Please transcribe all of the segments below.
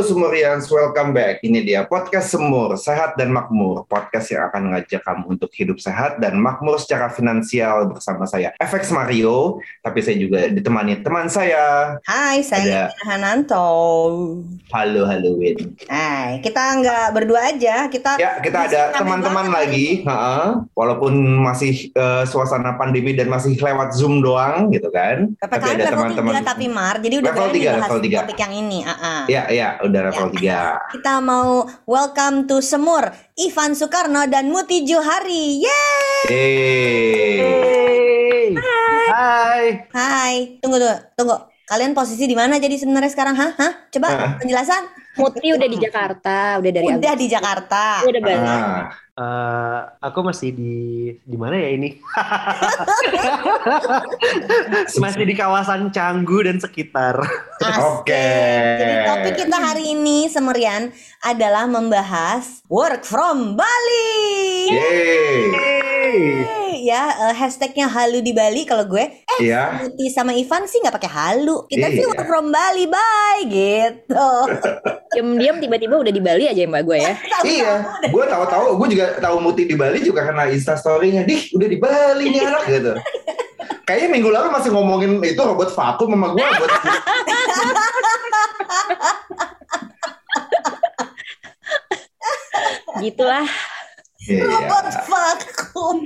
Halo Semurians, welcome back. Ini dia podcast Semur, Sehat dan Makmur. Podcast yang akan mengajak kamu untuk hidup sehat dan makmur secara finansial bersama saya, FX Mario. Tapi saya juga ditemani teman saya. Hai, saya Ada. Hananto. Halo, halo Win. Hai, kita nggak berdua aja, kita Ya, kita ada teman-teman lagi. Ha-ha. Walaupun masih eh, suasana pandemi dan masih lewat Zoom doang gitu kan. PPKM level 3 tapi Mar, jadi udah Level berani tiga, bahas level tiga. topik yang ini. ah, ah. Ya, ya, udah level Ya. 3. Kita mau welcome to Semur, Ivan Soekarno dan Muti Johari. Yeay! Hey. Hai. Hai, tunggu tunggu, tunggu. Kalian posisi di mana jadi sebenarnya sekarang? Hah? Hah? Coba Ah. penjelasan. Muti udah di Jakarta, udah dari Udah di Jakarta. Udah balik. Ah. Eh, aku masih di di mana ya ini? masih di kawasan Canggu dan sekitar. Oke. Jadi topik kita hari ini Semerian adalah membahas work from Bali. Yeay. Ya eh, hashtagnya halu di Bali kalau gue. Eh Iya. Muti sama Ivan sih nggak pakai halu. Kita sih Iya. work from Bali, bye gitu. Diam-diam tiba-tiba udah di Bali aja mbak gue ya. Iya, gue tahu-tahu, gue juga tahu Muti di Bali juga karena Insta Story-nya, dih udah di Bali nih anak gitu. Kayaknya minggu lalu masih ngomongin itu robot vakum sama gue buat Gitulah. Iya. Robot vakum.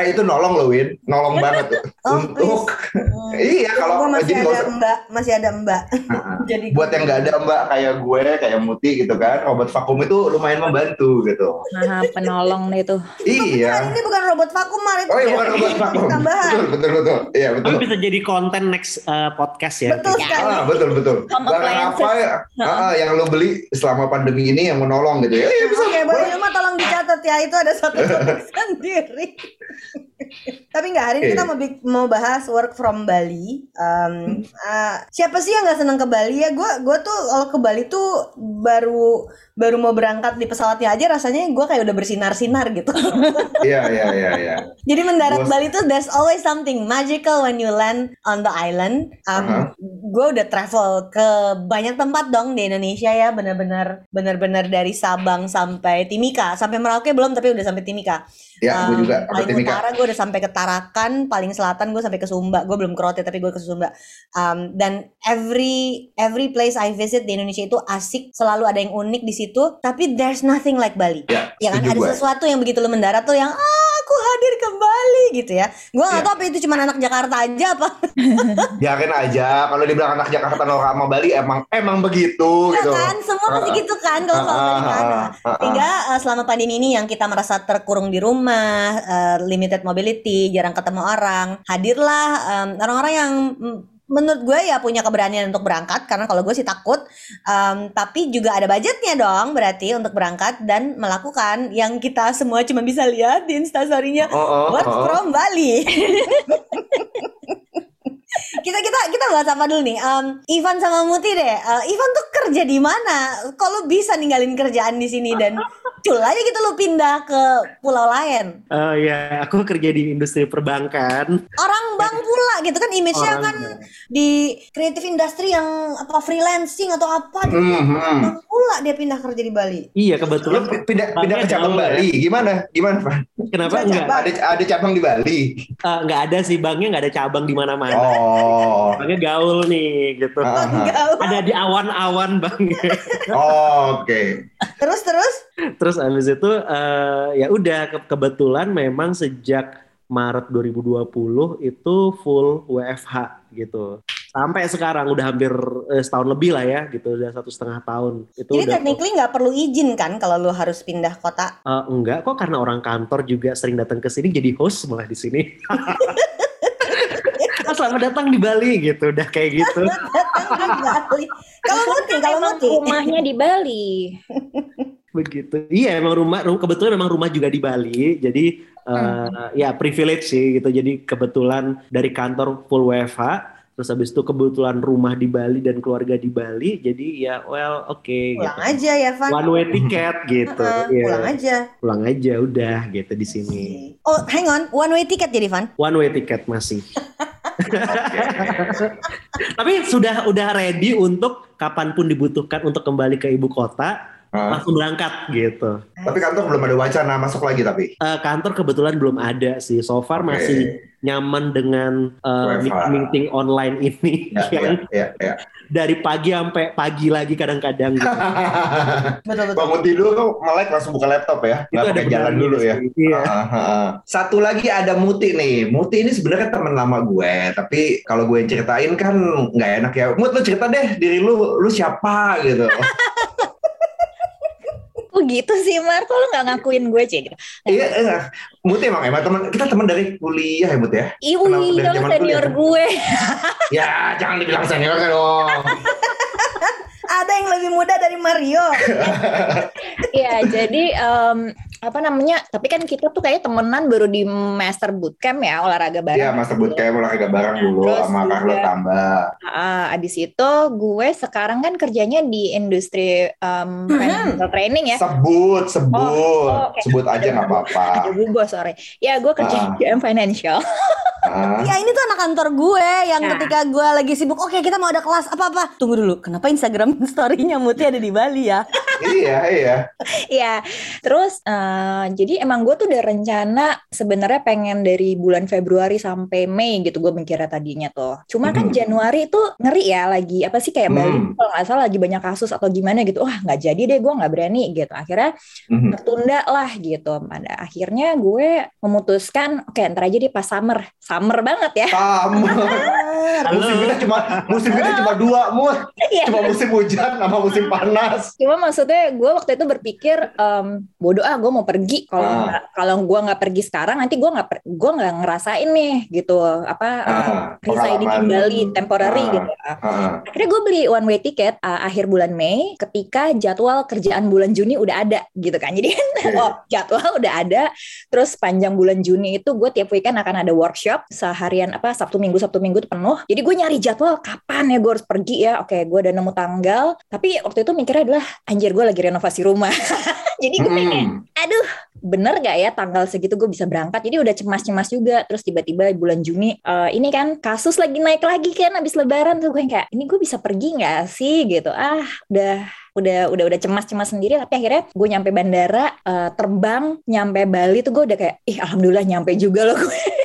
Eh, itu nolong loh Win, nolong banget tuh. Oh, untuk Hmm. iya kalau masih jadi nggak ada usah- mbak, masih ada mbak. Nah, Jadi buat yang nggak ada mbak kayak gue, kayak Muti gitu kan, robot vakum itu lumayan membantu gitu. Nah, penolong itu. Bukan, Iya. ini bukan robot vakum, Mar. Itu Oh iya bukan robot vakum. Tambahan. Betul betul betul. Iya betul. Tapi bisa jadi konten next eh, podcast ya. Betul sekali. Ah, betul betul. Barang apa ya, ah, yang lo beli selama pandemi ini yang menolong gitu ya? Iya bisa. Oke, boleh cuma tolong dicatat ya itu ada satu topik sendiri. Tapi nggak hari ini kita mau mau bahas work from Bali. Um, uh, siapa sih yang nggak seneng ke Bali ya? Gue gue tuh kalau ke Bali tuh baru baru mau berangkat di pesawatnya aja rasanya gue kayak udah bersinar-sinar gitu. Iya iya iya iya. Jadi mendarat Gua- Bali tuh there's always something magical when you land on the island. Um, Aha. Gue udah travel ke banyak tempat dong di Indonesia ya, bener-bener bener-bener dari Sabang sampai Timika, sampai Merauke belum tapi udah sampai Timika. Ya, gue Um, juga paling Timika. utara gue udah sampai ke Tarakan, paling selatan gue sampai ke Sumba. Gue belum ke Rote tapi gue ke Sumba. Um, dan every every place I visit di Indonesia itu asik, selalu ada yang unik di situ. Tapi there's nothing like Bali. Ya, Ya kan ada gue. sesuatu yang begitu lu mendarat tuh yang ah aku hadir kembali gitu ya. Gua nggak Iya. tahu apa itu cuma anak Jakarta aja apa. Yakin aja kalau dibilang anak Jakarta Nora sama Bali emang emang begitu Ya gitu. kan semua pasti gitu kan kalau soal ah. Sehingga eh, selama pandemi ini yang kita merasa terkurung di rumah, eh, limited mobility, jarang ketemu orang, hadirlah orang-orang yang mm, menurut gue ya punya keberanian untuk berangkat karena kalau gue sih takut Em, tapi juga ada budgetnya dong berarti untuk berangkat dan melakukan yang kita semua cuma bisa lihat di instastorynya Oh, oh, Work oh, oh. from Bali. kita kita kita bahas apa dulu nih? Em, Ivan sama Muti deh. Eh, Ivan tuh kerja di mana? Lu bisa ninggalin kerjaan di sini dan cul aja gitu lu pindah ke pulau lain? Eh, ya, aku kerja di industri perbankan. Orang bank pula gitu kan image-nya Orang- kan di kreatif industri yang apa freelancing atau apa gitu. Hmm, hmm. Bank pula dia pindah kerja di Bali. Iya, kebetulan pindah pindah ke cabang jauh ya. Bali, gimana? Gimana, Pak? Kenapa Cabang. enggak? Ada ada cabang di Bali. Eh, nggak ada sih banknya nggak ada cabang di mana-mana. Oh. Banknya gaul nih gitu. Gaul. Ada di awan-awan banknya. Oh, Oke. Terus terus Terus abis itu eh, ya udah ke- kebetulan memang sejak Maret 2020 itu full WFH gitu. Sampai sekarang udah hampir eh, setahun lebih lah ya gitu, udah satu setengah tahun. Itu Jadi technically nggak perlu izin kan kalau lu harus pindah kota. Eh, enggak kok karena orang kantor juga sering datang ke sini jadi host malah di sini. Ah, Selamat datang di Bali gitu, udah kayak gitu. Datang ke Bali. Kalau Muti, kalau Muti. rumahnya di Bali. Begitu. Iya emang rumah, ru- kebetulan memang rumah juga di Bali. Jadi eh, ya privilege sih gitu. Jadi kebetulan dari kantor full WFH terus habis itu kebetulan rumah di Bali dan keluarga di Bali, jadi ya well oke Pulang gitu. aja ya, Van. One way ticket gitu. Heeh, Iya. Pulang aja. Pulang aja udah gitu di sini. Oh, hang on. One way ticket jadi, Van? One way ticket masih. Tapi sudah udah ready untuk kapan pun dibutuhkan untuk kembali ke ibu kota, Ah. langsung berangkat gitu. Tapi kantor belum ada wacana masuk lagi tapi. Eh, kantor kebetulan belum ada sih. So far Oke. masih nyaman dengan WFH. meeting online ini Ya, ya, yang ya, ya. dari pagi sampai pagi lagi kadang-kadang gitu. Betul, betul. Bangun tidur melek langsung buka laptop ya. Nggak pakai jalan dulu ya. Iya. Ah, ah. Satu lagi ada Muti nih. Muti ini sebenarnya teman lama gue, tapi kalau gue ceritain kan nggak enak ya. Mut lu cerita deh diri lu, lu siapa gitu. Gitu sih Mar, kok lu gak ngakuin gue Cik? Gitu. Iya, eh, Muti emang emang teman kita teman dari kuliah ya Mut ya. Kamu zaman senior kuliah? gue. Ya jangan dibilang senior kan dong. Ada yang lebih muda dari Mario. Iya, jadi em, apa namanya? Tapi kan kita tuh kayak temenan baru di master bootcamp ya, olahraga bareng. Iya, Master Bootcamp olahraga bareng dulu Terus sama Carlo Tambah. Ah, abis itu gue sekarang kan kerjanya di industri em, financial training ya. Sebut, sebut, Oh, oke. sebut aja nggak apa-apa. Gue bos sorry. Ya gue kerja Ah. di GM Financial. Ah, Ya ini tuh anak kantor gue yang Nah. ketika gue lagi sibuk, oke kita mau ada kelas apa-apa. Tunggu dulu, kenapa Instagram story-nya Muti ada di Bali ya? iya, iya. Iya, terus eh, jadi emang gue tuh udah rencana sebenarnya pengen dari bulan Februari sampai Mei gitu gue mikirnya tadinya tuh. Cuma kan Hmm. Januari tuh ngeri ya lagi apa sih kayak Bali Hmm. kalau nggak salah lagi banyak kasus atau gimana gitu. Wah nggak jadi deh gue nggak berani gitu. Akhirnya Mhm. tertunda lah gitu. Pada akhirnya gue memutuskan oke ntar aja deh pas summer, summer banget ya. Sama. musim kita cuma musim kita cuma dua, Mut. Iya. Cuma musim hujan sama musim panas. Cuma maksudnya gue waktu itu berpikir em, bodoh ah gue mau pergi kalau Ah. kalau gue nggak pergi sekarang nanti gue nggak gue nggak ngerasain nih gitu apa Ah, residing di. Bali temporary Ah. gitu. Ah, Akhirnya gue beli one way ticket uh, akhir bulan Mei ketika jadwal kerjaan bulan Juni udah ada gitu kan. Jadi kan Oke. oh jadwal udah ada. Terus panjang bulan Juni itu gue tiap weekend akan ada workshop seharian apa Sabtu Minggu Sabtu Minggu tuh penuh. Jadi gue nyari jadwal kapan ya gue harus pergi ya. Oke gue udah nemu tanggal. Tapi waktu itu mikirnya adalah anjir gue lagi renovasi rumah. Jadi gue kayak Hmm. Aduh bener gak ya tanggal segitu gue bisa berangkat? Jadi udah cemas-cemas juga terus tiba-tiba bulan Juni eh, ini kan kasus lagi naik lagi kan abis lebaran tuh gue kayak ini gue bisa pergi nggak sih? Gitu. Ah udah udah udah udah cemas-cemas sendiri tapi akhirnya gue nyampe bandara eh, terbang nyampe Bali tuh gue udah kayak ih alhamdulillah nyampe juga loh gue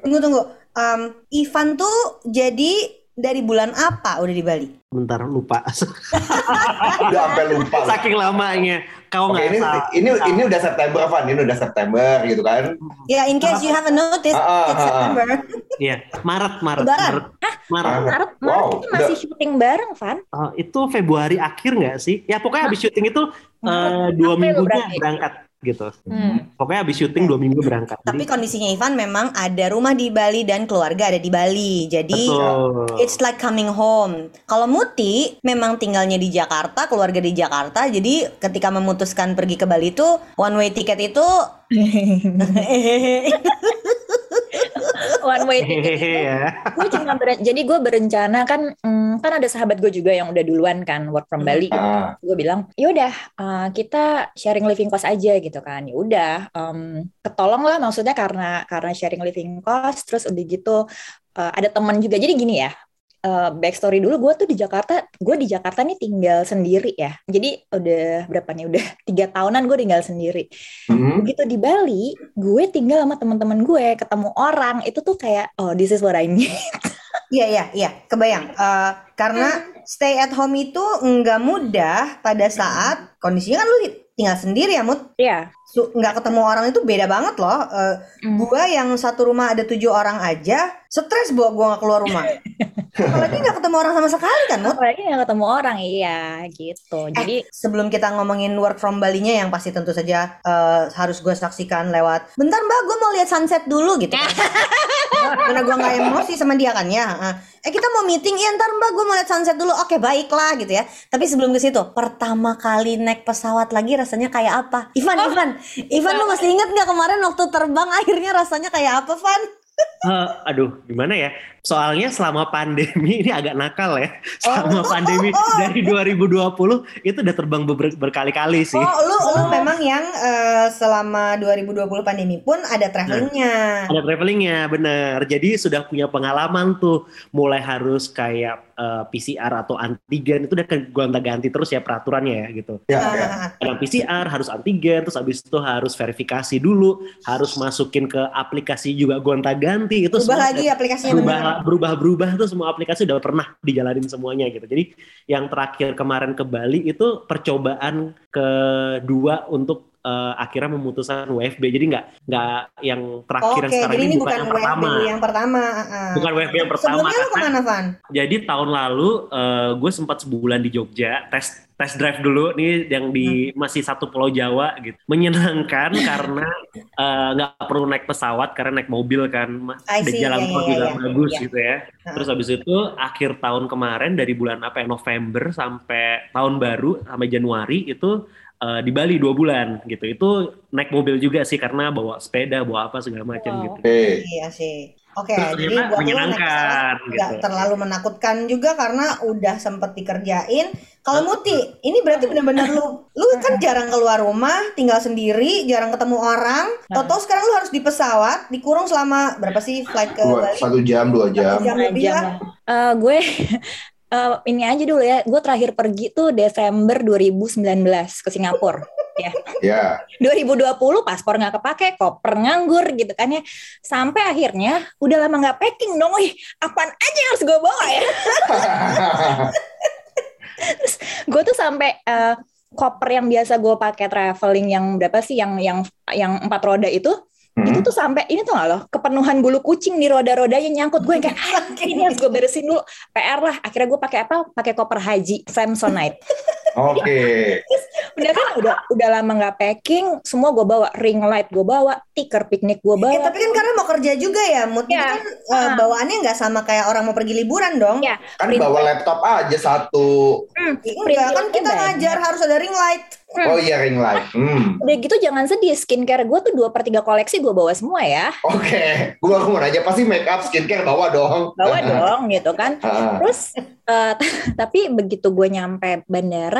Tunggu tunggu. Um, Ivan tuh jadi dari bulan apa udah di Bali? Bentar lupa. Udah sampai lupa. Saking lamanya. Kau nggak ini salah. ini ini udah September, Van. Ini udah September gitu kan. Ya, in case you haven't noticed, Ah, ah, it's ah. September. Iya, Maret, Maret, Lebaran. Maret. Maret. Ah. Maret Wow, Maret kita masih udah. syuting bareng Van Oh, itu Februari akhir nggak sih? Ya pokoknya habis syuting itu eh, dua April minggunya berarti. berangkat gitu. Hmm. Pokoknya habis syuting dua minggu berangkat. Tapi Jadi, kondisinya Ivan memang ada rumah di Bali dan keluarga ada di Bali. Jadi betul. it's like coming home. Kalau Muti memang tinggalnya di Jakarta, keluarga di Jakarta. Jadi ketika memutuskan pergi ke Bali itu one way ticket itu one way ya. gue cuma beren- jadi gue berencana kan hmm, kan ada sahabat gue juga yang udah duluan kan work from Bali. Ah, gue bilang yaudah uh, kita sharing living cost aja gitu kan. Ya udah um, ketolong lah maksudnya karena karena sharing living cost terus udah gitu uh, ada teman juga. Jadi gini ya uh, backstory dulu gue tuh di Jakarta gue di Jakarta nih tinggal sendiri ya. Jadi udah berapa nih udah tiga tahunan gue tinggal sendiri. Hmm. begitu di Bali gue tinggal sama teman-teman gue ketemu orang itu tuh kayak oh this is what I need. Iya iya iya, kebayang. Eh, karena stay at home itu nggak mudah pada saat kondisinya kan lu tinggal sendiri ya Mut. ya Su- nggak ketemu orang itu beda banget loh. Eh, Hmm. gua yang satu rumah ada tujuh orang aja, stres bawa gua nggak keluar rumah. Apalagi nggak ketemu orang sama sekali kan Mut. apalagi nggak ketemu orang iya gitu jadi Sebelum kita ngomongin work from Bali-nya yang pasti tentu saja eh, harus gue saksikan lewat. Bentar mbak, gue mau lihat sunset dulu gitu. kan. Karena gue nggak emosi sama dia kan ya. Eh kita mau meeting, iya ntar mbak gue mau lihat sunset dulu. Oke baiklah gitu ya. Tapi sebelum ke situ, pertama kali naik pesawat lagi rasanya kayak apa? Ivan, Ivan, Ivan lu masih inget nggak kemarin waktu terbang akhirnya rasanya kayak apa, Van? Eh, aduh, gimana ya? Soalnya selama pandemi ini agak nakal ya. Selama pandemi dari 2020 itu udah terbang ber- berkali-kali sih. Oh, lu lu memang yang eh, selama 2020 pandemi pun ada travelingnya. Ada travelingnya, bener. Jadi sudah punya pengalaman tuh, mulai harus kayak eh, PCR atau antigen itu udah ke gonta-ganti terus ya peraturannya ya gitu. Ya, ya. Ah, Ada PCR harus antigen, terus habis itu harus verifikasi dulu, harus masukin ke aplikasi juga gonta-ganti itu Ubah lagi aplikasinya berubah bener. berubah berubah tuh semua aplikasi udah pernah dijalanin semuanya gitu. Jadi yang terakhir kemarin ke Bali itu percobaan kedua untuk eh, akhirnya memutuskan WFB. Jadi nggak nggak yang terakhir yang sekarang jadi ini bukan bukan yang WFB pertama. yang pertama. ah. Bukan WFB yang pertama. Sebelumnya lu ke mana, Van? jadi tahun lalu eh, gue sempat sebulan di Jogja tes tes drive dulu nih yang di masih satu pulau Jawa gitu menyenangkan karena eh, nggak perlu naik pesawat karena naik mobil kan Di see, jalan iya, tol iya, juga iya. bagus Iya. gitu ya terus habis itu akhir tahun kemarin dari bulan apa ya November sampai tahun baru sampai Januari itu eh, di Bali dua bulan gitu itu naik mobil juga sih karena bawa sepeda bawa apa segala macam Wow. gitu. Iya sih. Oke, Terus jadi buat naik menyenangkan, pesawat gitu. terlalu menakutkan juga karena udah sempet dikerjain. Kalau Muti, ini berarti benar-benar lu, lu kan jarang keluar rumah, tinggal sendiri, jarang ketemu orang. Toto sekarang lu harus di pesawat, dikurung selama berapa sih flight ke Bali? satu jam, dua jam. jam lebih Jam lah. lah. Eh, gue eh, ini aja dulu ya. Gue terakhir pergi tuh Desember 2019 ke Singapura. Ya. Ya. 2020 paspor nggak kepake, koper nganggur gitu kan ya. Sampai akhirnya udah lama nggak packing dong. Wih, apaan aja yang harus gue bawa ya? gue tuh sampai eh, koper yang biasa gue pakai traveling yang berapa sih yang yang yang empat roda itu Hmm. itu tuh sampai ini tuh nggak loh kepenuhan bulu kucing di roda-rodanya nyangkut gue yang kayak "Ah, ini harus gue beresin dulu PR lah akhirnya gue pakai apa pakai koper haji Samsonite Oke. udah kan udah udah lama nggak packing semua gue bawa ring light gue bawa tikar piknik gue Eh, bawa tapi kan karena mau kerja juga ya. Itu Ya. kan eh, bawaannya nggak sama kayak orang mau pergi liburan dong. Ya, Kan print- bawa laptop aja satu. Hmm, Enggak, kan print kita banyak. ngajar harus ada ring light. Oh iya ring light. Hmm. udah gitu jangan sedih skincare gue tuh dua per tiga koleksi gue bawa semua ya Oke. Gua aku mau nanya pasti make up skincare bawa dong. bawa dong gitu kan. Terus eh, tapi begitu gue nyampe bandara,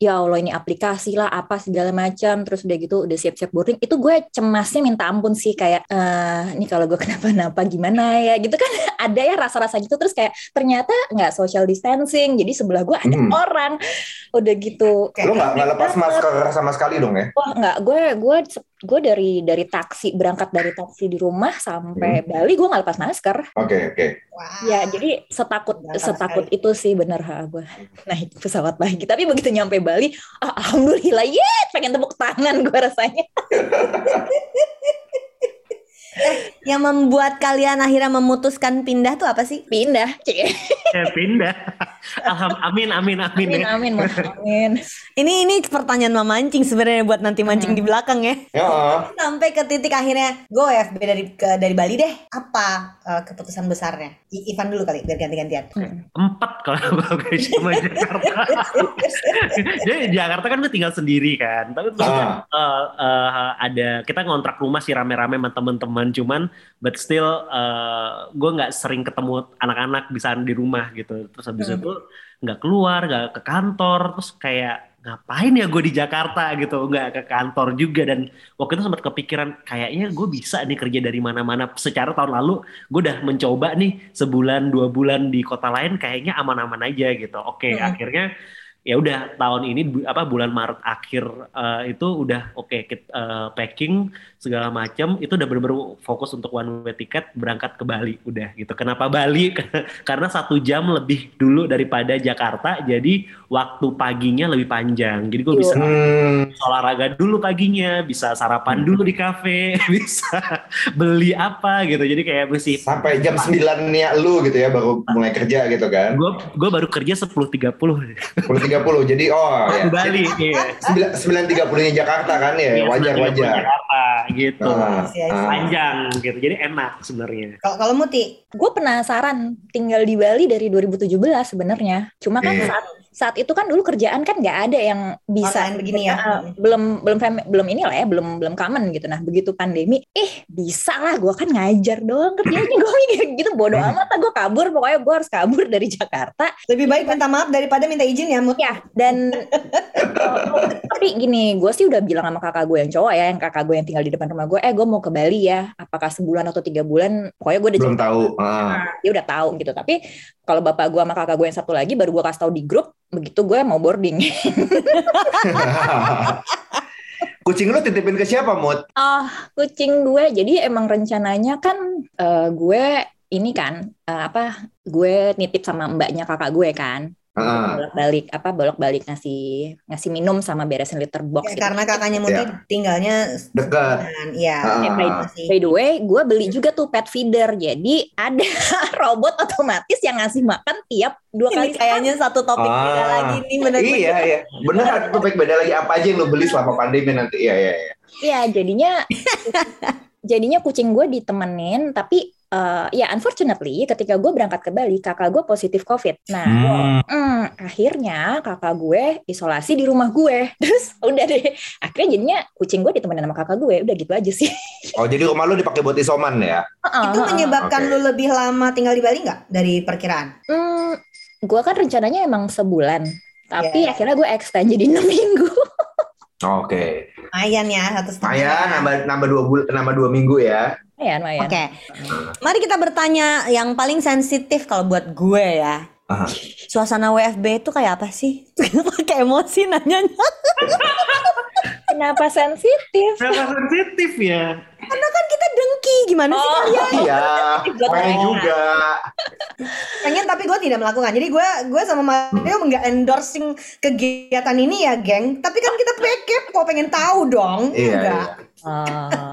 ya Allah ini aplikasi lah apa segala macam. Terus udah gitu udah siap-siap boarding. Itu gue cemasnya minta ampun sih kayak eh ini kalau gue kenapa-napa gimana ya gitu kan ada ya rasa-rasa gitu. Terus kayak ternyata nggak social distancing. Jadi sebelah gue ada Hmm. orang. Udah gitu. Lo nggak lepas masker sama sekali dong ya? Wah nggak, gue gue gue dari dari taksi berangkat dari taksi di rumah sampai Bali gue nggak lepas masker. Oke oke. Wah. Ya, jadi setakut Gatal setakut itu sih bener ha gue naik pesawat lagi. Tapi begitu nyampe Bali, ah, alhamdulillah, ye, pengen tepuk tangan gue rasanya. Yang membuat kalian akhirnya memutuskan pindah tuh apa sih? Pindah, cie. Eh, pindah. Alham, amin, amin, amin. Amin, ya. amin, Mas. amin. Ini ini pertanyaan memancing sebenarnya buat nanti mancing di belakang ya. Ya. Sampai ke titik akhirnya gue FB dari ke, dari Bali deh. Apa eh, keputusan besarnya? I- Ivan dulu kali biar ganti-gantian. Empat kalau gue cuma Jakarta. Jadi di Jakarta kan gue tinggal sendiri kan. Tapi maksudnya, eh, eh, ada kita ngontrak rumah sih rame-rame sama teman-teman. Cuman but still eh, gue nggak sering ketemu anak-anak bisa di rumah gitu. Terus habis Hmm. itu nggak keluar, nggak ke kantor. Terus kayak ngapain ya gue di Jakarta gitu nggak ke kantor juga dan waktu itu sempat kepikiran kayaknya gue bisa nih kerja dari mana-mana secara tahun lalu gue udah mencoba nih sebulan dua bulan di kota lain kayaknya aman-aman aja gitu oke Hmm. akhirnya ya udah tahun ini apa bulan Maret akhir eh, itu udah oke kit- eh, packing segala macam itu udah bener-bener fokus untuk one way tiket berangkat ke Bali udah gitu. Kenapa Bali? Karena satu jam lebih dulu daripada Jakarta jadi waktu paginya lebih panjang. Jadi gue Iya. bisa Hmm. olahraga dulu paginya bisa sarapan dulu di kafe bisa beli apa gitu. Jadi kayak mesti Sampai jam 9 nya lu gitu ya baru mulai kerja gitu kan. gue gue baru kerja 10.30 10.30 jadi oh ya. Bali iya Sembilan tiga nya Jakarta kan ya Iya, wajar 9.30 wajar. Jakarta gitu iya. ah. panjang gitu jadi enak sebenarnya Kalau kalau Muti, Gue penasaran tinggal di Bali dari 2017 sebenarnya. Cuma kan Iya. saat saat itu kan dulu kerjaan kan nggak ada yang bisa Online begini ya. Uh, belum belum fam- belum inilah ya belum belum common gitu nah begitu pandemi eh bisa lah gue kan ngajar doang kerjanya gue mikir gitu bodoh Hmm. amat lah gue kabur pokoknya gue harus kabur dari Jakarta Lebih baik minta maaf daripada minta izin ya, Mut. ya dan oh, tapi gini gue sih udah bilang sama kakak gue yang cowok ya yang kakak gue yang tinggal di depan rumah gue eh gue mau ke Bali ya apakah sebulan atau tiga bulan pokoknya gue udah Belum tahu. Ah. Dia udah tahu gitu tapi kalau bapak gue sama kakak gue yang satu lagi baru gue kasih tahu di grup begitu gue mau boarding. Kucing lu titipin ke siapa, Mut? ah kucing gue. Jadi emang rencananya kan eh, gue ini kan eh, apa gue nitip sama mbaknya kakak gue kan Bolak balik apa bolak balik ngasih ngasih minum sama beresin litter box Ya, gitu. karena kakaknya Muti Ya. tinggalnya Dekat. iya. Ya, Ah. masih. By the way, gue beli juga tuh pet feeder. Jadi ada robot otomatis yang ngasih makan tiap dua Ini kali kayaknya satu topik beda Ah. lagi nih benar-benar. Iya, iya. Bener, topik beda lagi. Apa aja yang lu beli selama pandemi nanti? Iya, iya, iya. Iya, jadinya jadinya kucing gue ditemenin, tapi eh, ya unfortunately ketika gue berangkat ke Bali, kakak gue positif COVID. Nah, Hmm. hmm, akhirnya kakak gue isolasi di rumah gue. Terus udah deh, akhirnya jadinya kucing gue ditemenin sama kakak gue. Udah gitu aja sih. Oh, jadi rumah lu dipakai buat isoman ya? Itu menyebabkan Oke. lu lebih lama tinggal di Bali nggak dari perkiraan? Hmm, gue kan rencananya emang sebulan, tapi Ya. akhirnya gue extend jadi enam minggu. Oke. Lumayan ya satu setengah. Lumayan, nambah, nambah, dua bul nambah dua minggu ya. Lumayan, lumayan. Oke, mari kita bertanya yang paling sensitif kalau buat gue ya. Aha. Suasana WFB itu kayak apa sih? Pakai emosi nanyanya. Kenapa sensitif? Kenapa sensitif ya? Karena kan kita dengki, gimana sih Oh. kalian? Iya, pengen juga. Pengen tapi gue tidak melakukan. Jadi gue gue sama Mario nggak endorsing kegiatan ini ya, geng. Tapi kan kita pekep kok pengen tahu dong. Iya, Enggak. iya. Oh.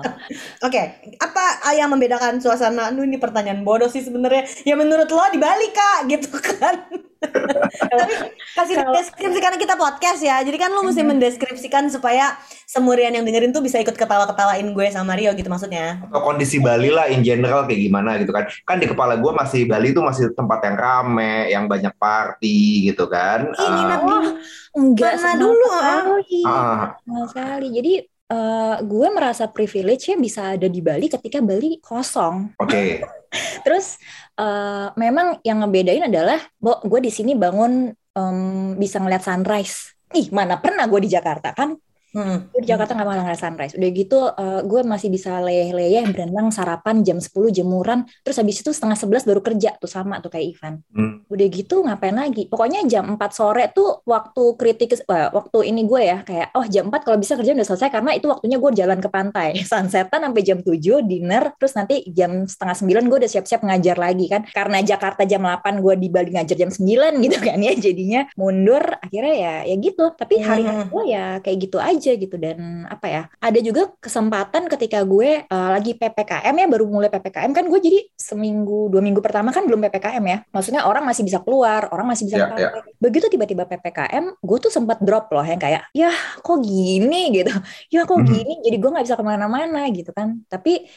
Oke, apa yang membedakan suasana? Aduh ini pertanyaan bodoh sih sebenarnya. Ya menurut lo di Bali kak, gitu kan? Tapi kasih deskripsi karena kita podcast ya. Jadi kan lo mesti mendeskripsikan supaya semurian yang dengerin tuh bisa ikut ketawa-ketawain gue sama Rio gitu maksudnya. Atau kondisi Bali lah in general kayak gimana gitu kan. Kan di kepala gue masih Bali itu masih tempat yang rame, yang banyak party gitu kan. Ih, Ah, di Enggak dulu, ah, Sama sekali. Jadi eh, gue merasa privilege ya bisa ada di Bali ketika Bali kosong. Oke. Terus eh, memang yang ngebedain adalah, Bo, gue di sini bangun em, bisa ngeliat sunrise. Ih, mana pernah gue di Jakarta kan? Hmm. Gue di Jakarta nggak malah ngeliat sunrise. Udah gitu eh, gue masih bisa leyeh-leyeh berenang sarapan jam 10 jemuran. Terus habis itu setengah 11 baru kerja tuh sama tuh kayak Ivan. Hmm. Udah gitu ngapain lagi? Pokoknya jam 4 sore tuh waktu kritis, wah, waktu ini gue ya kayak oh jam 4 kalau bisa kerja udah selesai karena itu waktunya gue jalan ke pantai. Sunsetan sampai jam 7 dinner terus nanti jam setengah 9 gue udah siap-siap ngajar lagi kan. Karena Jakarta jam 8 gue di Bali ngajar jam 9 gitu kan ya. Jadinya mundur akhirnya ya ya gitu. Tapi hari-hari Hmm. gue ya kayak gitu aja gitu dan apa ya? Ada juga kesempatan ketika gue eh, lagi PPKM ya baru mulai PPKM kan gue jadi seminggu dua minggu pertama kan belum PPKM ya. Maksudnya orang masih bisa keluar, orang masih bisa Ya, ke pantai. Begitu tiba-tiba PPKM, gue tuh sempat drop loh yang kayak ya kok gini gitu. Ya kok Mhm. gini jadi gue nggak bisa ke mana-mana gitu kan. Tapi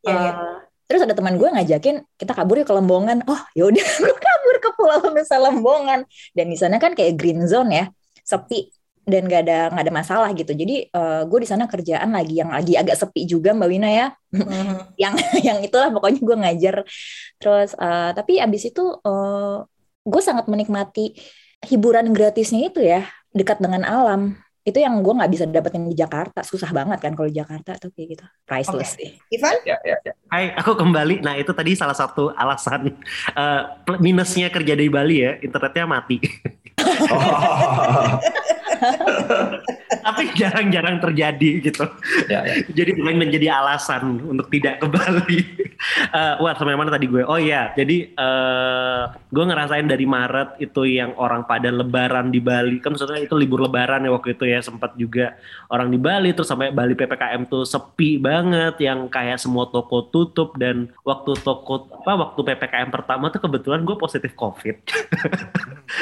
Iya, iya. eh, Terus ada teman gue ngajakin kita kabur yuk ke Lembongan. Oh ya udah, gue kabur ke Pulau Nusa Lembongan. Dan di sana kan kayak green zone ya, sepi dan gak ada nggak ada masalah gitu. Jadi eh, gue di sana kerjaan lagi yang lagi agak sepi juga Mbak Wina ya. Hmm. yang yang itulah pokoknya gue ngajar. Terus eh, tapi abis itu eh, gue sangat menikmati hiburan gratisnya itu ya dekat dengan alam. Itu yang gue nggak bisa dapetin di Jakarta. Susah banget kan kalau di Jakarta tuh kayak gitu. Priceless sih. Ivan? Ya, ya, ya. Hai, aku kembali. Nah, itu tadi salah satu alasan eh, minusnya kerja di Bali ya, internetnya mati. Oh. Tapi jarang-jarang terjadi gitu. ya, ya. Jadi bukan menjadi alasan untuk tidak ke Bali. Eh, wah, sampai mana tadi gue? Oh iya, jadi eh gue ngerasain dari Maret itu yang orang pada lebaran di Bali. Kan maksudnya itu libur lebaran ya waktu itu ya. Sempat juga orang di Bali, terus sampai Bali PPKM tuh sepi banget. Yang kayak semua toko tutup. Dan waktu toko, apa, waktu PPKM pertama tuh kebetulan gue positif COVID.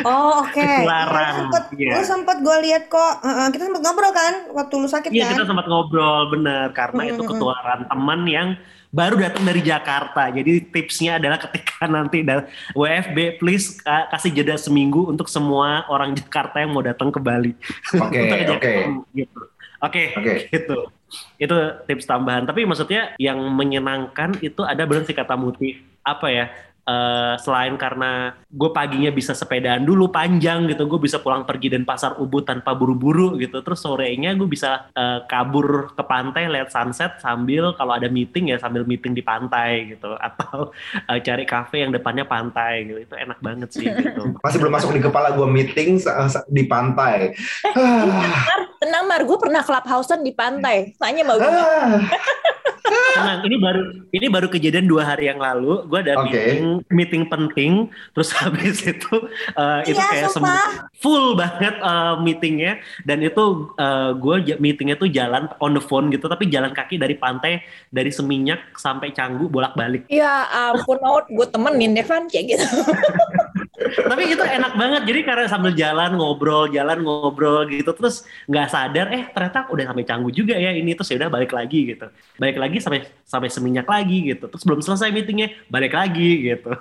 Oh oke. Ketularan, sempet, iya. lu sempet gue lihat kok. Kita sempet ngobrol kan waktu lu sakit Iya kan? kita sempat ngobrol bener karena itu Mm-mm. ketularan teman yang baru datang dari Jakarta. Jadi tipsnya adalah ketika nanti dan WFB please ka- kasih jeda seminggu untuk semua orang Jakarta yang mau datang ke Bali. Oke, oke. gitu. Oke, Oke. gitu. Itu tips tambahan. Tapi maksudnya yang menyenangkan itu ada benar sih kata Muti. Apa ya? Eh, selain karena gue paginya bisa sepedaan dulu panjang gitu, gue bisa pulang pergi dan pasar Ubud tanpa buru-buru gitu. Terus sorenya gue bisa eh, kabur ke pantai lihat sunset sambil kalau ada meeting ya sambil meeting di pantai gitu, atau eh, cari cafe yang depannya pantai gitu. Itu enak banget sih gitu. Masih belum masuk di kepala gue meeting di pantai. Ah, Mar, tenang Mar, gue pernah clubhouse-an di pantai. Tanya mau gue. Tenang, ini baru ini baru kejadian dua hari yang lalu. Gue ada Oke. meeting meeting penting, terus habis itu eh, itu Iya, kayak sumpah. semua full banget eh, meetingnya dan itu gue meetingnya tuh jalan on the phone gitu, tapi jalan kaki dari pantai dari Seminyak sampai Canggu bolak-balik. Ya ampun mau gue temenin Devan kayak gitu. tapi itu enak banget, jadi karena sambil jalan ngobrol, jalan ngobrol gitu, terus nggak sadar eh ternyata udah sampai Canggu juga ya ini terus ya udah balik lagi gitu, balik lagi sampai sampai Seminyak lagi gitu, terus belum selesai meetingnya balik lagi gitu.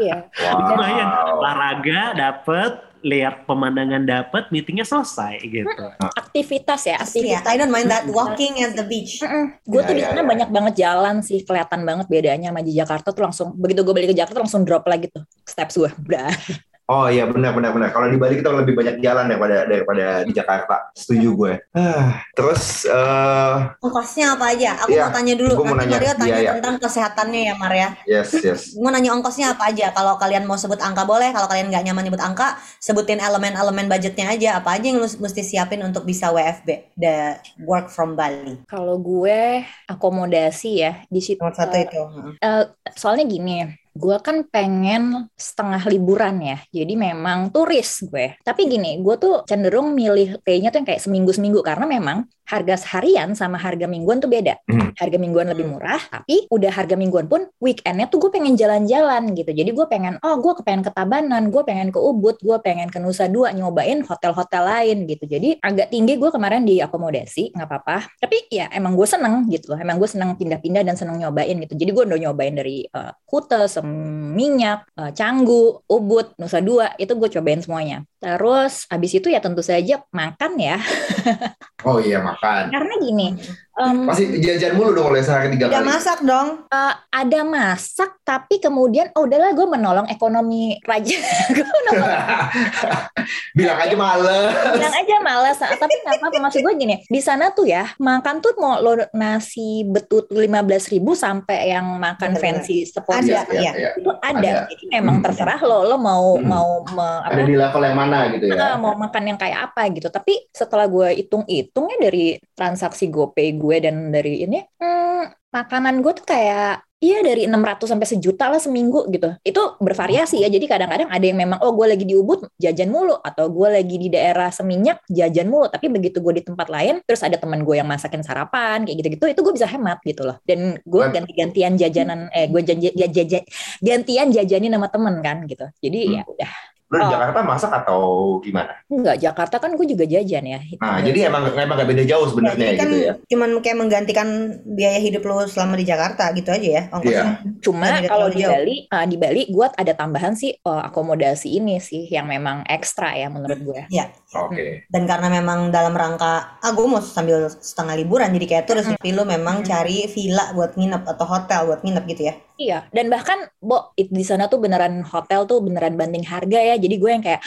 Iya. lumayan Wow. olahraga dapet lihat pemandangan dapet meetingnya selesai gitu Aktivitas ya, Asli ya, aktivitas. I don't mind that walking at the beach. Gue tuh Ya, di sana ya. banyak banget jalan sih, kelihatan banget bedanya sama di Jakarta tuh langsung begitu gue balik ke Jakarta langsung drop lagi tuh steps gue. Udah. Oh iya benar benar benar. Kalau di Bali kita lebih banyak jalan daripada daripada di Jakarta. Setuju gue. Ah, terus eh Ongkosnya apa aja? Aku Iya, mau tanya dulu. gua mau Nanti nanya Mario tanya biaya. tentang kesehatannya ya, Maria. yes yes. Mau nanya ongkosnya apa aja? Kalau kalian mau sebut angka boleh. Kalau kalian nggak nyaman nyebut angka, sebutin elemen-elemen budgetnya aja. Apa aja yang lu mesti siapin untuk bisa WFB, the work from Bali. Kalau gue akomodasi ya di situ. Nomor satu itu. Eh, soalnya gini, gue kan pengen setengah liburan ya, jadi memang turis gue. Tapi gini, gue tuh cenderung milih stay-nya tuh yang kayak seminggu-seminggu karena memang harga seharian sama harga mingguan tuh beda. Hmm. Harga mingguan lebih murah, tapi udah harga mingguan pun weekendnya tuh gue pengen jalan-jalan gitu. Jadi gue pengen, oh gue pengen ke Tabanan, gue pengen ke Ubud, gue pengen ke Nusa Dua nyobain hotel-hotel lain gitu. Jadi agak tinggi gue kemarin di akomodasi, nggak apa-apa. Tapi ya emang gue seneng gitu loh. Emang gue seneng pindah-pindah dan seneng nyobain gitu. Jadi gue udah nyobain dari eh, Kute, Seminyak, eh, Canggu, Ubud, Nusa Dua, itu gue cobain semuanya. Terus abis itu ya tentu saja makan ya. Oh iya makan. Karena gini, em, Pasti jajan mulu dong oleh sehari tiga Udah kali. masak dong. eh, ada masak tapi kemudian oh udahlah gue menolong ekonomi raja. gue menolong Bilang aja males. bilang aja malas tapi nggak apa-apa maksud gue gini di sana tuh ya makan tuh mau lo nasi betut lima belas ribu sampai yang makan Bener-bener. fancy Ada, Iya, iya. iya. itu ada. Ada. jadi memang Hmm. terserah lo lo mau Hmm. mau me- apa Ada di level yang mana gitu ya. mau makan yang kayak apa gitu. Tapi setelah gue hitung-hitung ya dari transaksi GoPay gue dan dari ini, hmm, makanan gue tuh kayak Iya dari 600 sampai sejuta lah seminggu gitu. Itu bervariasi ya. Jadi kadang-kadang ada yang memang oh gue lagi di Ubud jajan mulu atau gue lagi di daerah Seminyak jajan mulu. Tapi begitu gue di tempat lain terus ada teman gue yang masakin sarapan kayak gitu-gitu itu gue bisa hemat gitu loh. Dan gue ganti-gantian jajanan eh gue janji, ya, jajan gantian jajanin sama temen kan gitu. Jadi Hmm. ya udah Lu di Oh. Jakarta masak atau gimana? Enggak, Jakarta kan gue juga jajan ya. Nah, jadi emang emang gak beda jauh Ya, sebenarnya jadi kan gitu ya. cuman kayak menggantikan biaya hidup lo selama di Jakarta gitu aja ya ongkosnya. Cuma Nggak kalau di jauh. Bali, uh, di Bali gue ada tambahan sih uh, akomodasi ini sih yang memang ekstra ya menurut gue. Oke. Dan karena memang dalam rangka, ah gue mau sambil setengah liburan jadi kayak turis, tapi lo memang Hmm. cari villa buat nginep atau hotel buat nginep gitu ya. Iya, dan bahkan Bo, di sana tuh beneran hotel tuh beneran banding harga ya. Jadi gue yang kayak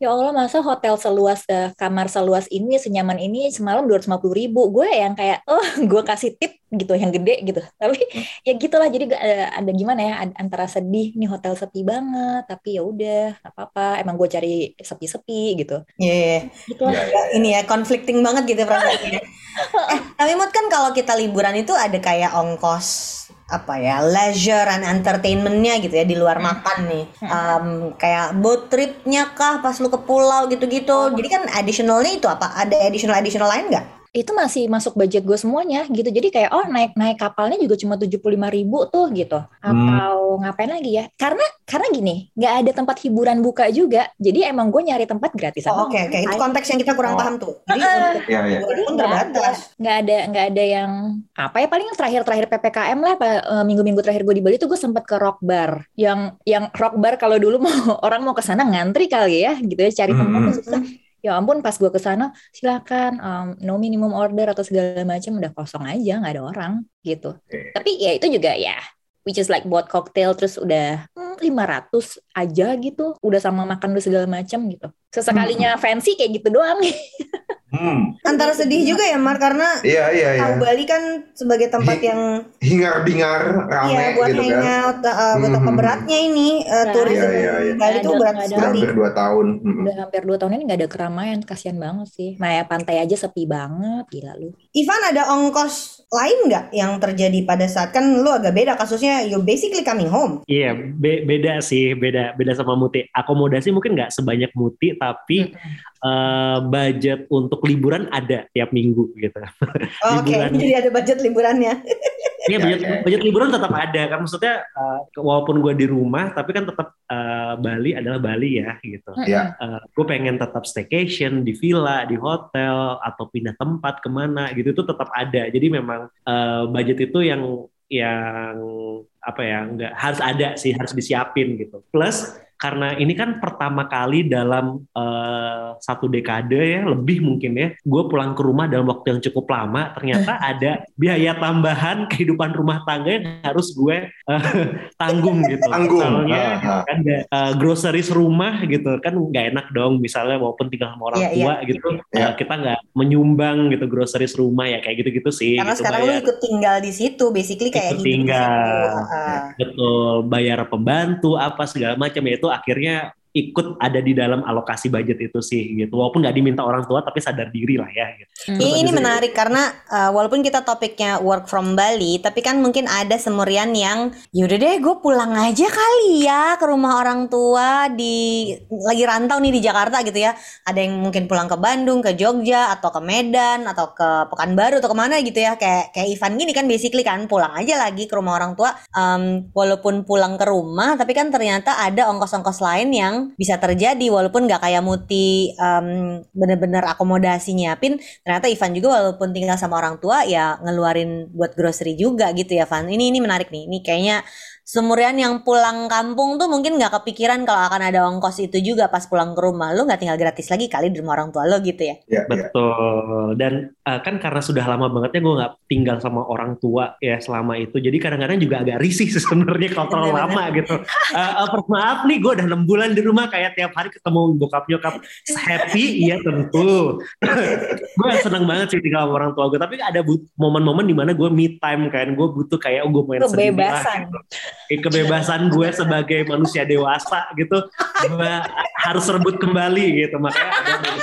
ya Allah masa hotel seluas eh, kamar seluas ini senyaman ini semalam 250 ribu gue yang kayak oh gue kasih tip gitu yang gede gitu tapi ya gitulah jadi gak ada, ada gimana ya antara sedih nih hotel sepi banget tapi ya udah nggak apa-apa emang gue cari sepi-sepi gitu Iya, iya. gitu lah. Iya, iya. ini ya conflicting banget gitu perasaannya. eh, tapi Mut kan kalau kita liburan itu ada kayak ongkos apa ya leisure and entertainmentnya gitu ya di luar makan nih. Em, kayak boat tripnya kah pas lu ke pulau gitu-gitu. Jadi kan additionalnya itu apa? Ada additional additional lain nggak itu masih masuk budget gue semuanya gitu jadi kayak oh naik naik kapalnya juga cuma tujuh puluh lima ribu tuh gitu atau ngapain lagi ya karena karena gini nggak ada tempat hiburan buka juga jadi emang gue nyari tempat gratisan Oh, Oke oke itu konteks yang kita kurang Oh. paham tuh. Jadi iya. hiburan pun nggak ada terbatas. nggak ada nggak ada yang apa ya paling terakhir terakhir ppkm lah eh, minggu-minggu terakhir gue di Bali tuh gue sempat ke rock bar yang yang rock bar kalau dulu mau orang mau ke sana ngantri kali ya gitu ya cari tempat Mm-mm. tuh susah ya ampun pas gue ke sana silakan um, no minimum order atau segala macam udah kosong aja nggak ada orang gitu Oke. tapi ya itu juga ya which is like buat cocktail terus udah hmm, 500 aja gitu udah sama makan udah segala macam gitu sesekalinya fancy kayak gitu doang Hmm. Antara sedih juga ya Mar karena Iya, iya, iya. tahu Bali kan sebagai tempat Hi- yang Hingar-bingar rame Iya buat gitu kan. hangout, uh, betapa Hmm. beratnya ini uh, Nah, tourism iya, iya, iya. Bali Nggak itu ada- berat ada. Sekali. hampir dua tahun. Hmm. Udah hampir dua tahun ini nggak ada keramaian, kasihan banget sih. Nah ya pantai aja sepi banget, gila lu. Ivan ada ongkos lain nggak yang terjadi pada saat kan lu agak beda kasusnya you basically coming home. Iya, be- beda sih, beda beda sama Muti. Akomodasi mungkin nggak sebanyak Muti, tapi eh, budget untuk liburan ada tiap minggu gitu. Oke, Liburan. jadi ada budget liburannya. Iya, Ya, budget, ya, ya. budget liburan tetap ada kan. Maksudnya eh, walaupun gue di rumah, tapi kan tetap eh, Bali adalah Bali ya gitu. Iya. gue pengen tetap staycation di villa, di hotel, atau pindah tempat ke mana gitu itu tetap ada. Jadi memang eh, budget itu yang yang apa ya nggak harus ada sih harus disiapin gitu. Plus karena ini kan pertama kali dalam eh, satu dekade ya lebih mungkin ya gue pulang ke rumah dalam waktu yang cukup lama ternyata ada biaya tambahan kehidupan rumah tangga yang harus gue eh, tanggung gitu Tanggung. misalnya ah. kan uh, groceries rumah gitu kan nggak enak dong misalnya walaupun tinggal sama orang Iya, tua gitu Iya. uh, kita nggak menyumbang gitu groceries rumah ya kayak gitu-gitu sih Karena gitu, sekarang lu bayar. ikut tinggal di situ, basically kayak Ikut tinggal. situ. Ah. betul bayar pembantu apa segala macam ya itu akhirnya ikut ada di dalam alokasi budget itu sih gitu walaupun nggak diminta orang tua tapi sadar diri lah ya gitu. Ini, ini Terus ada- menarik karena uh, walaupun kita topiknya work from Bali, tapi kan mungkin ada semurian yang yaudah deh gue pulang aja kali ya ke rumah orang tua di lagi rantau nih di Jakarta gitu ya. Ada yang mungkin pulang ke Bandung, ke Jogja, atau ke Medan, atau ke Pekanbaru atau ke mana gitu ya. Kayak kayak Ivan gini kan basically kan pulang aja lagi ke rumah orang tua. Um, walaupun pulang ke rumah, tapi kan ternyata ada ongkos-ongkos lain yang bisa terjadi walaupun nggak kayak Muti um, bener-bener akomodasi nyiapin ternyata Ivan juga walaupun tinggal sama orang tua ya ngeluarin buat grocery juga gitu ya Van. Ini ini menarik nih. Ini kayaknya semurian yang pulang kampung tuh mungkin nggak kepikiran kalau akan ada ongkos itu juga pas pulang ke rumah lu nggak tinggal gratis lagi kali di rumah orang tua lo gitu ya Iya, iya. Betul. Dan uh, kan karena sudah lama banget ya gue nggak tinggal sama orang tua ya selama itu. Jadi kadang-kadang juga agak risih sih sebenarnya kalau terlalu lama gitu. Uh, uh, maaf nih gue udah enam bulan di rumah kayak tiap hari ketemu bokap nyokap happy iya tentu. gue seneng banget sih tinggal sama orang tua gue. Tapi ada momen-momen di mana gue me time kan. Gue butuh kayak oh, gue main sendiri lah, Kebebasan. gitu. Kebebasan gue sebagai manusia dewasa gitu. Gue harus rebut kembali gitu. Makanya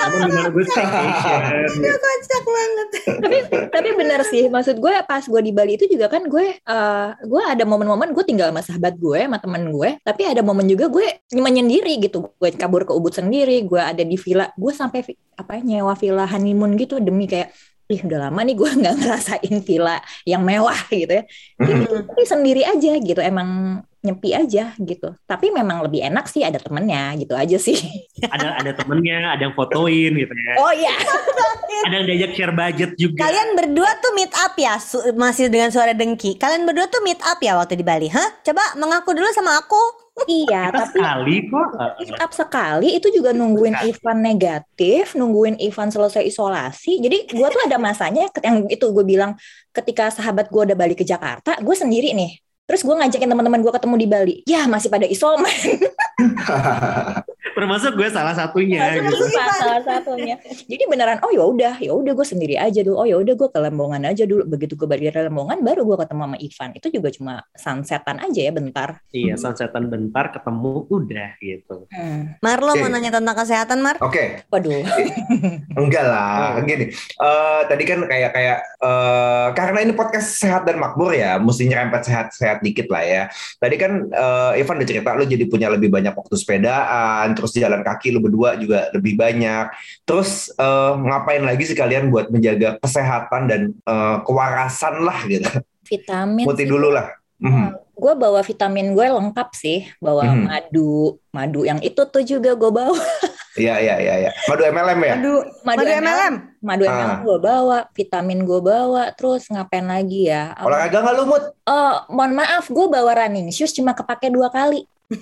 ada gue kocak banget tapi tapi bener sih, maksud gue pas gue di Bali itu juga kan gue eh gue ada momen-momen gue tinggal sama sahabat gue, sama temen gue. Tapi ada momen juga gue menyendiri gitu. Gue kabur ke Ubud sendiri, gue ada di villa. Gue sampai apa ya, nyewa villa honeymoon gitu demi kayak ih udah lama nih gue nggak ngerasain villa yang mewah gitu ya. Hmm. Tapi sendiri aja gitu, emang nyepi aja gitu. Tapi memang lebih enak sih ada temennya gitu aja sih. ada ada temennya, ada yang fotoin gitu ya. Oh iya. Ada yang diajak share budget juga. kalian berdua tuh meet up ya Su- masih dengan suara dengki kalian berdua tuh meet up ya waktu di Bali hah coba mengaku dulu sama aku iya, Kita tapi sekali kok. meet up sekali itu juga nungguin Sekali. Ivan negatif, nungguin Ivan selesai isolasi. Jadi gua tuh ada masanya yang itu gue bilang ketika sahabat gua udah balik ke Jakarta, gue sendiri nih. Terus gue ngajakin teman-teman gue ketemu di Bali. Ya masih pada isoman. Termasuk gue salah satunya gitu. salah satunya. Jadi beneran oh ya udah, ya udah gue sendiri aja dulu. Oh ya udah gue ke Lembongan aja dulu. Begitu gue balik dari Lembongan baru gue ketemu sama Ivan. Itu juga cuma sunsetan aja ya bentar. Iya, sunsetan bentar ketemu udah gitu. Hmm. Mar lo Oke. mau nanya tentang kesehatan Mar Oke, Waduh. enggak lah. Gini, eh, tadi kan kayak kayak eh, karena ini podcast sehat dan makmur ya, mesti nyerempet sehat-sehat dikit lah ya. Tadi kan eh, Ivan udah cerita lu jadi punya lebih banyak waktu sepedaan, terus terus jalan kaki lu berdua juga lebih banyak. Terus eh, ngapain lagi sih kalian buat menjaga kesehatan dan eh, kewarasan lah gitu. Vitamin Muti sih. dulu lah. Mhm. Gue bawa vitamin gue lengkap sih, bawa Hmm. madu, madu yang itu tuh juga gue bawa, Iya iya iya iya. Madu MLM ya? Aduh, madu, madu MLM, MLM. madu Ah. MLM gue bawa, vitamin gue bawa, terus ngapain lagi ya? Apa- Olahraga nggak lu Mut? Oh, mohon maaf, gue bawa running shoes cuma kepake dua kali.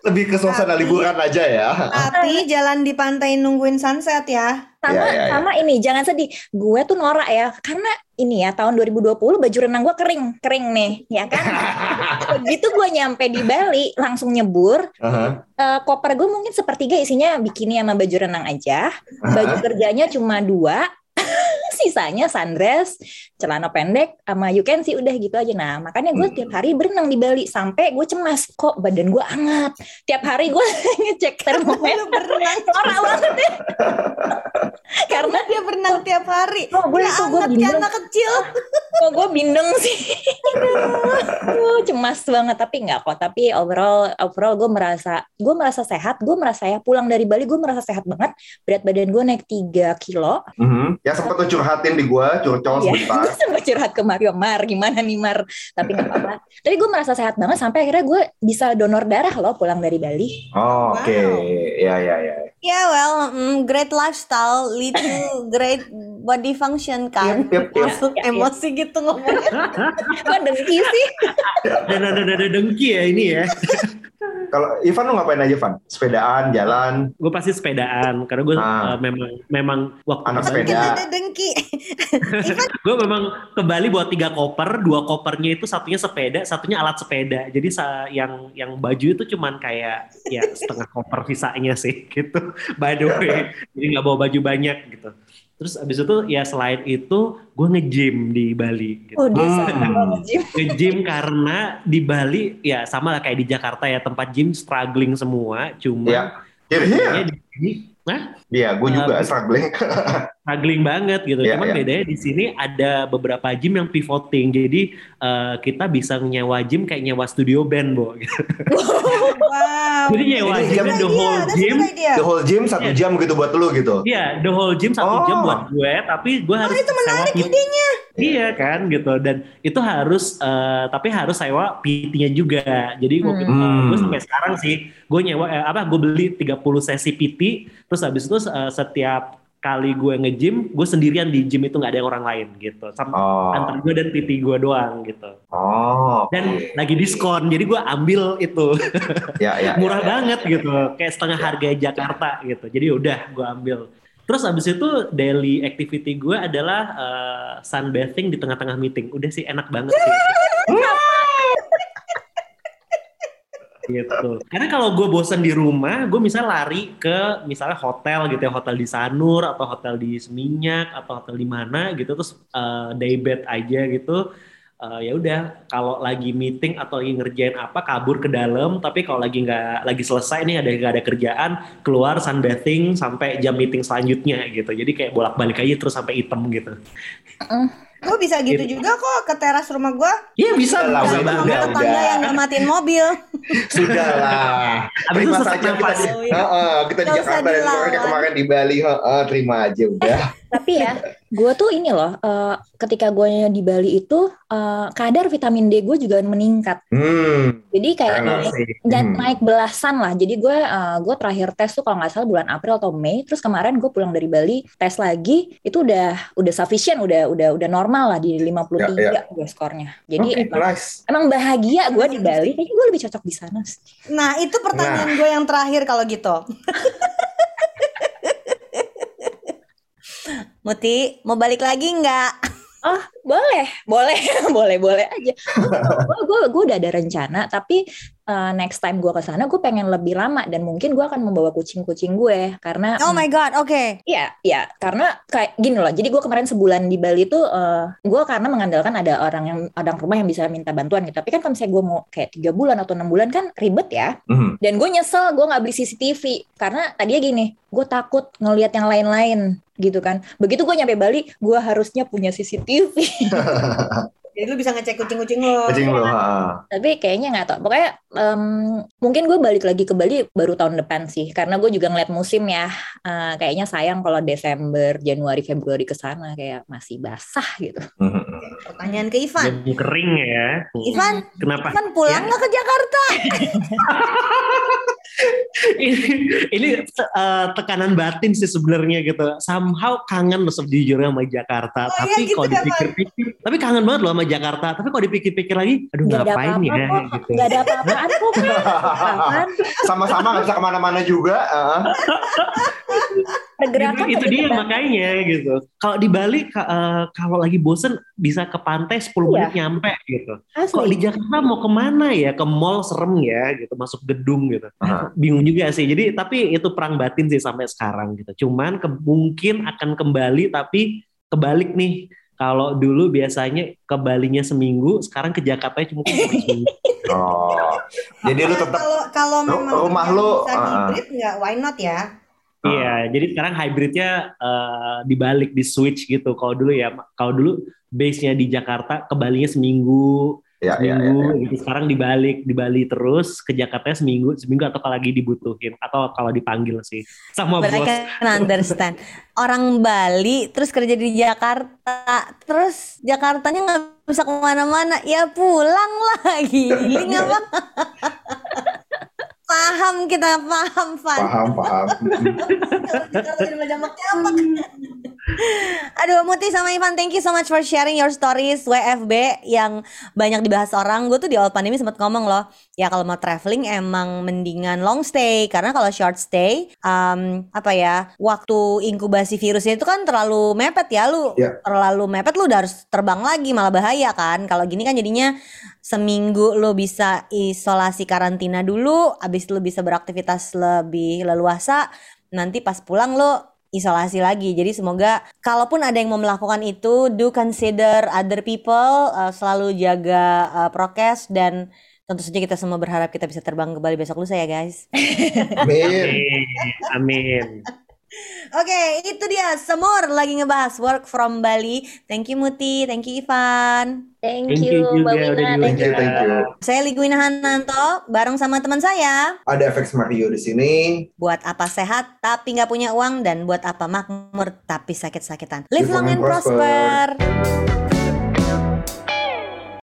Lebih ke suasana Tapi- liburan aja ya. Tapi jalan di pantai nungguin sunset ya. Sama Iya, iya, iya. sama ini, jangan sedih. Gue tuh norak ya, karena ini ya tahun 2020 baju renang gue kering, kering nih, ya kan? Begitu gue nyampe di Bali, langsung nyebur. Aha, Eh, koper gue mungkin sepertiga isinya bikini sama baju renang aja. Baju aha. kerjanya cuma dua. Sisanya sundress, celana pendek, sama you can see udah gitu aja. Nah, makanya gue Hmm. tiap hari berenang di Bali sampai gue cemas kok badan gue hangat. Tiap hari gue ngecek Lu termometer. berenang. Norak banget ya. Karena dia berenang tiap hari. Oh, gue Ya itu gue bindeng. anak kecil. Kok gue bindeng sih. Aduh, cemas banget tapi nggak kok. Tapi overall overall gue merasa gue merasa sehat. Gue merasa ya pulang dari Bali gue merasa sehat banget. Berat badan gue naik 3 kilo. Mhm. Ya sempat tuh curhatin di gua, curcol Iya, sebentar. gue sempat curhat ke Mario Mar gimana nih Mar. Tapi nggak apa-apa. Tapi gue merasa sehat banget sampai akhirnya gue bisa donor darah loh pulang dari Bali. Oh, Oke, Wow. ya ya ya. Ya well, mm, great lifestyle lead to great body function kan. Yep, yep, yep. Langsung Ya, ya. emosi gitu ngomongnya. Kok dengki sih? Dan ada ada dengki ya ini ya. Kalau Ivan lu ngapain aja, Van? Sepedaan, jalan. Gue pasti sepedaan karena gue Ah. memang memang waktu Anak sepeda. Dengki. Ivan gue memang ke Bali buat tiga koper, dua kopernya itu satunya sepeda, satunya alat sepeda. Jadi sa- yang yang baju itu cuman kayak ya setengah koper sisanya sih gitu. By the way, jadi nggak bawa baju banyak gitu. Terus abis itu ya selain itu gue nge-gym di Bali. Gitu. Oh dia Hmm. Nge-gym karena di Bali ya sama lah kayak di Jakarta ya tempat gym struggling semua. Cuma Iya. Iya, bedanya di sini, nah Iya, gue juga Uh, struggling. struggling banget gitu. Iya, Cuman iya. bedanya di sini ada beberapa gym yang pivoting. Jadi eh, kita bisa nyewa gym kayak nyewa studio band, Bo. Gitu. wow. Jadi nyewa Jadi gymnya Good the idea, whole that's a gym. idea. The whole gym satu Iya. jam gitu buat lu gitu. Iya, the whole gym satu Oh. jam buat gue, tapi gue harus itu menarik idenya. Iya kan gitu dan itu harus eh, tapi harus sewa PT-nya juga. Jadi gue Hmm. gue sampai sekarang sih gue nyewa eh, apa gue beli 30 sesi PT terus habis itu eh, setiap kali gue nge-gym, gue sendirian di gym itu nggak ada yang orang lain gitu. Sama Oh. antar gue dan PT gue doang gitu. Oh. Dan oke. lagi diskon, jadi gue ambil itu ya ya. murah ya, ya. banget gitu, kayak setengah harga Jakarta gitu. Jadi udah gue ambil. Terus abis itu daily activity gue adalah eh, sunbathing di tengah-tengah meeting. Udah sih enak banget sih. Gitu. Karena kalau gue bosan di rumah, gue misalnya lari ke misalnya hotel gitu ya, hotel di Sanur atau hotel di Seminyak atau hotel di mana gitu, terus eh, day bed aja gitu. Eh, ya udah, kalau lagi meeting atau lagi ngerjain apa kabur ke dalam, tapi kalau lagi nggak lagi selesai nih ada nggak ada kerjaan, keluar sunbathing sampai jam meeting selanjutnya gitu. Jadi kayak bolak-balik aja terus sampai hitam gitu. Gue bisa gitu juga kok ke teras rumah gue. Iya bisa, lah, bisa udah, banget. udah. Tetangga yang nggak matiin mobil. Sudah lah. Abis itu terima sesak saja kita, nafas. Heeh, kita di Jakarta dan kemarin di Bali. Heeh, terima aja udah. Tapi ya, gue tuh ini loh, eh, ketika gue di Bali itu eh, kadar vitamin D gue juga meningkat. Hmm. Jadi kayak naik, dan Hmm. naik belasan lah. Jadi gue eh, gue terakhir tes tuh kalau nggak salah bulan April atau Mei. Terus kemarin gue pulang dari Bali tes lagi, itu udah udah sufficient, udah udah udah normal lah di 53 Ya, gue skornya. Jadi Oke, emang, nice. emang bahagia gue di Bali. Kayaknya gue lebih cocok di sana sih. Nah itu pertanyaan gue yang terakhir kalau gitu. Muti, mau balik lagi nggak? Oh boleh, boleh, boleh, boleh aja. Gue gue udah ada rencana, tapi uh, next time gue ke sana gue pengen lebih lama dan mungkin gue akan membawa kucing-kucing gue karena Oh my god, oke. Iya, iya, karena kayak gini loh. Jadi gue kemarin sebulan di Bali tuh, uh, gue karena mengandalkan ada orang yang orang rumah yang bisa minta bantuan gitu. Tapi kan kalau misalnya gue mau kayak tiga bulan atau enam bulan kan ribet ya. Hmm. Dan gue nyesel gue nggak beli CCTV karena tadinya gini, gue takut ngelihat yang lain-lain gitu kan. Begitu gue nyampe Bali, gue harusnya punya CCTV. ハハハハ。Jadi lu bisa ngecek kucing-kucing lo. Kucing lo. ha. Tapi kayaknya nggak tau. Pokoknya em, mungkin gue balik lagi ke Bali baru tahun depan sih. Karena gue juga ngeliat musim ya. Eh, kayaknya sayang kalau Desember, Januari, Februari ke sana kayak masih basah gitu. Mhm. Pertanyaan ke Ivan. Jadi kering ya. Ivan, Kenapa? Ivan pulang nggak ke Jakarta? ini ini eh, tekanan batin sih sebenarnya gitu. Somehow kangen loh sejujurnya sama Jakarta. Oh, tapi iya gitu kalau ya, dipikir-pikir, tapi kangen banget loh sama Jakarta. Tapi kalau dipikir-pikir lagi, aduh ada ngapain ya apa-apa kok. gitu. Nggak ada apa-apaan kok. Sama-sama nggak bisa ke mana-mana juga. heeh. Pergerakan itu, itu dia makanya gitu. Kalau di Bali eh, kalau lagi bosen bisa ke pantai 10 Iya. menit nyampe gitu. Kok di Jakarta mau ke mana ya? Ke mall serem ya gitu, masuk gedung gitu. Aha. Bingung juga sih. Jadi tapi itu perang batin sih sampai sekarang gitu. Cuman ke- mungkin akan kembali tapi kebalik nih. Kalau dulu biasanya ke Balinya seminggu, sekarang ke Jakarta cuma seminggu. Oh. Jadi lu Ya, tetap kalau kalau memang rumah lu, bisa ah. hybrid nggak why not ya? Iya, jadi sekarang hybridnya eh, dibalik di switch gitu. Kalau dulu ya, kalau dulu base-nya di Jakarta, ke Balinya seminggu, ya ya ya. seminggu gitu. Sekarang dibalik di Bali terus ke Jakarta seminggu, seminggu atau kalau lagi dibutuhin atau kalau dipanggil sih sama But I bos. can understand. Orang Bali terus kerja di Jakarta, terus Jakartanya nggak bisa ke mana-mana, ya pulang lagi. apa? paham kita paham Van. Paham paham. Kalau Jakarta jamak-jamak. Aduh, Muti sama Ivan, thank you so much for sharing your stories WFB yang banyak dibahas orang. Gue tuh di awal pandemi sempat ngomong loh, ya kalau mau traveling emang mendingan long stay karena kalau short stay, um, apa ya, waktu inkubasi virusnya itu kan terlalu mepet ya, lu Ya. terlalu mepet lu udah harus terbang lagi malah bahaya kan. Kalau gini kan jadinya seminggu lu bisa isolasi karantina dulu, abis lu bisa beraktivitas lebih leluasa, nanti pas pulang lu isolasi lagi. Jadi semoga kalaupun ada yang mau melakukan itu, do consider other people, uh, selalu jaga uh, prokes dan tentu saja kita semua berharap kita bisa terbang ke Bali besok lusa ya guys. Amin. Amin. Oke, itu dia Semur lagi ngebahas work from Bali. Thank you Muti, thank you Ivan. Thank Thank you, you Mbak Wina. udah Thank Thank you, thank you. Saya Liguina Hananto bareng sama teman saya. Ada FX Mario di sini. Buat apa sehat tapi nggak punya uang dan buat apa makmur tapi sakit-sakitan. Live Live long long and and prosper. prosper.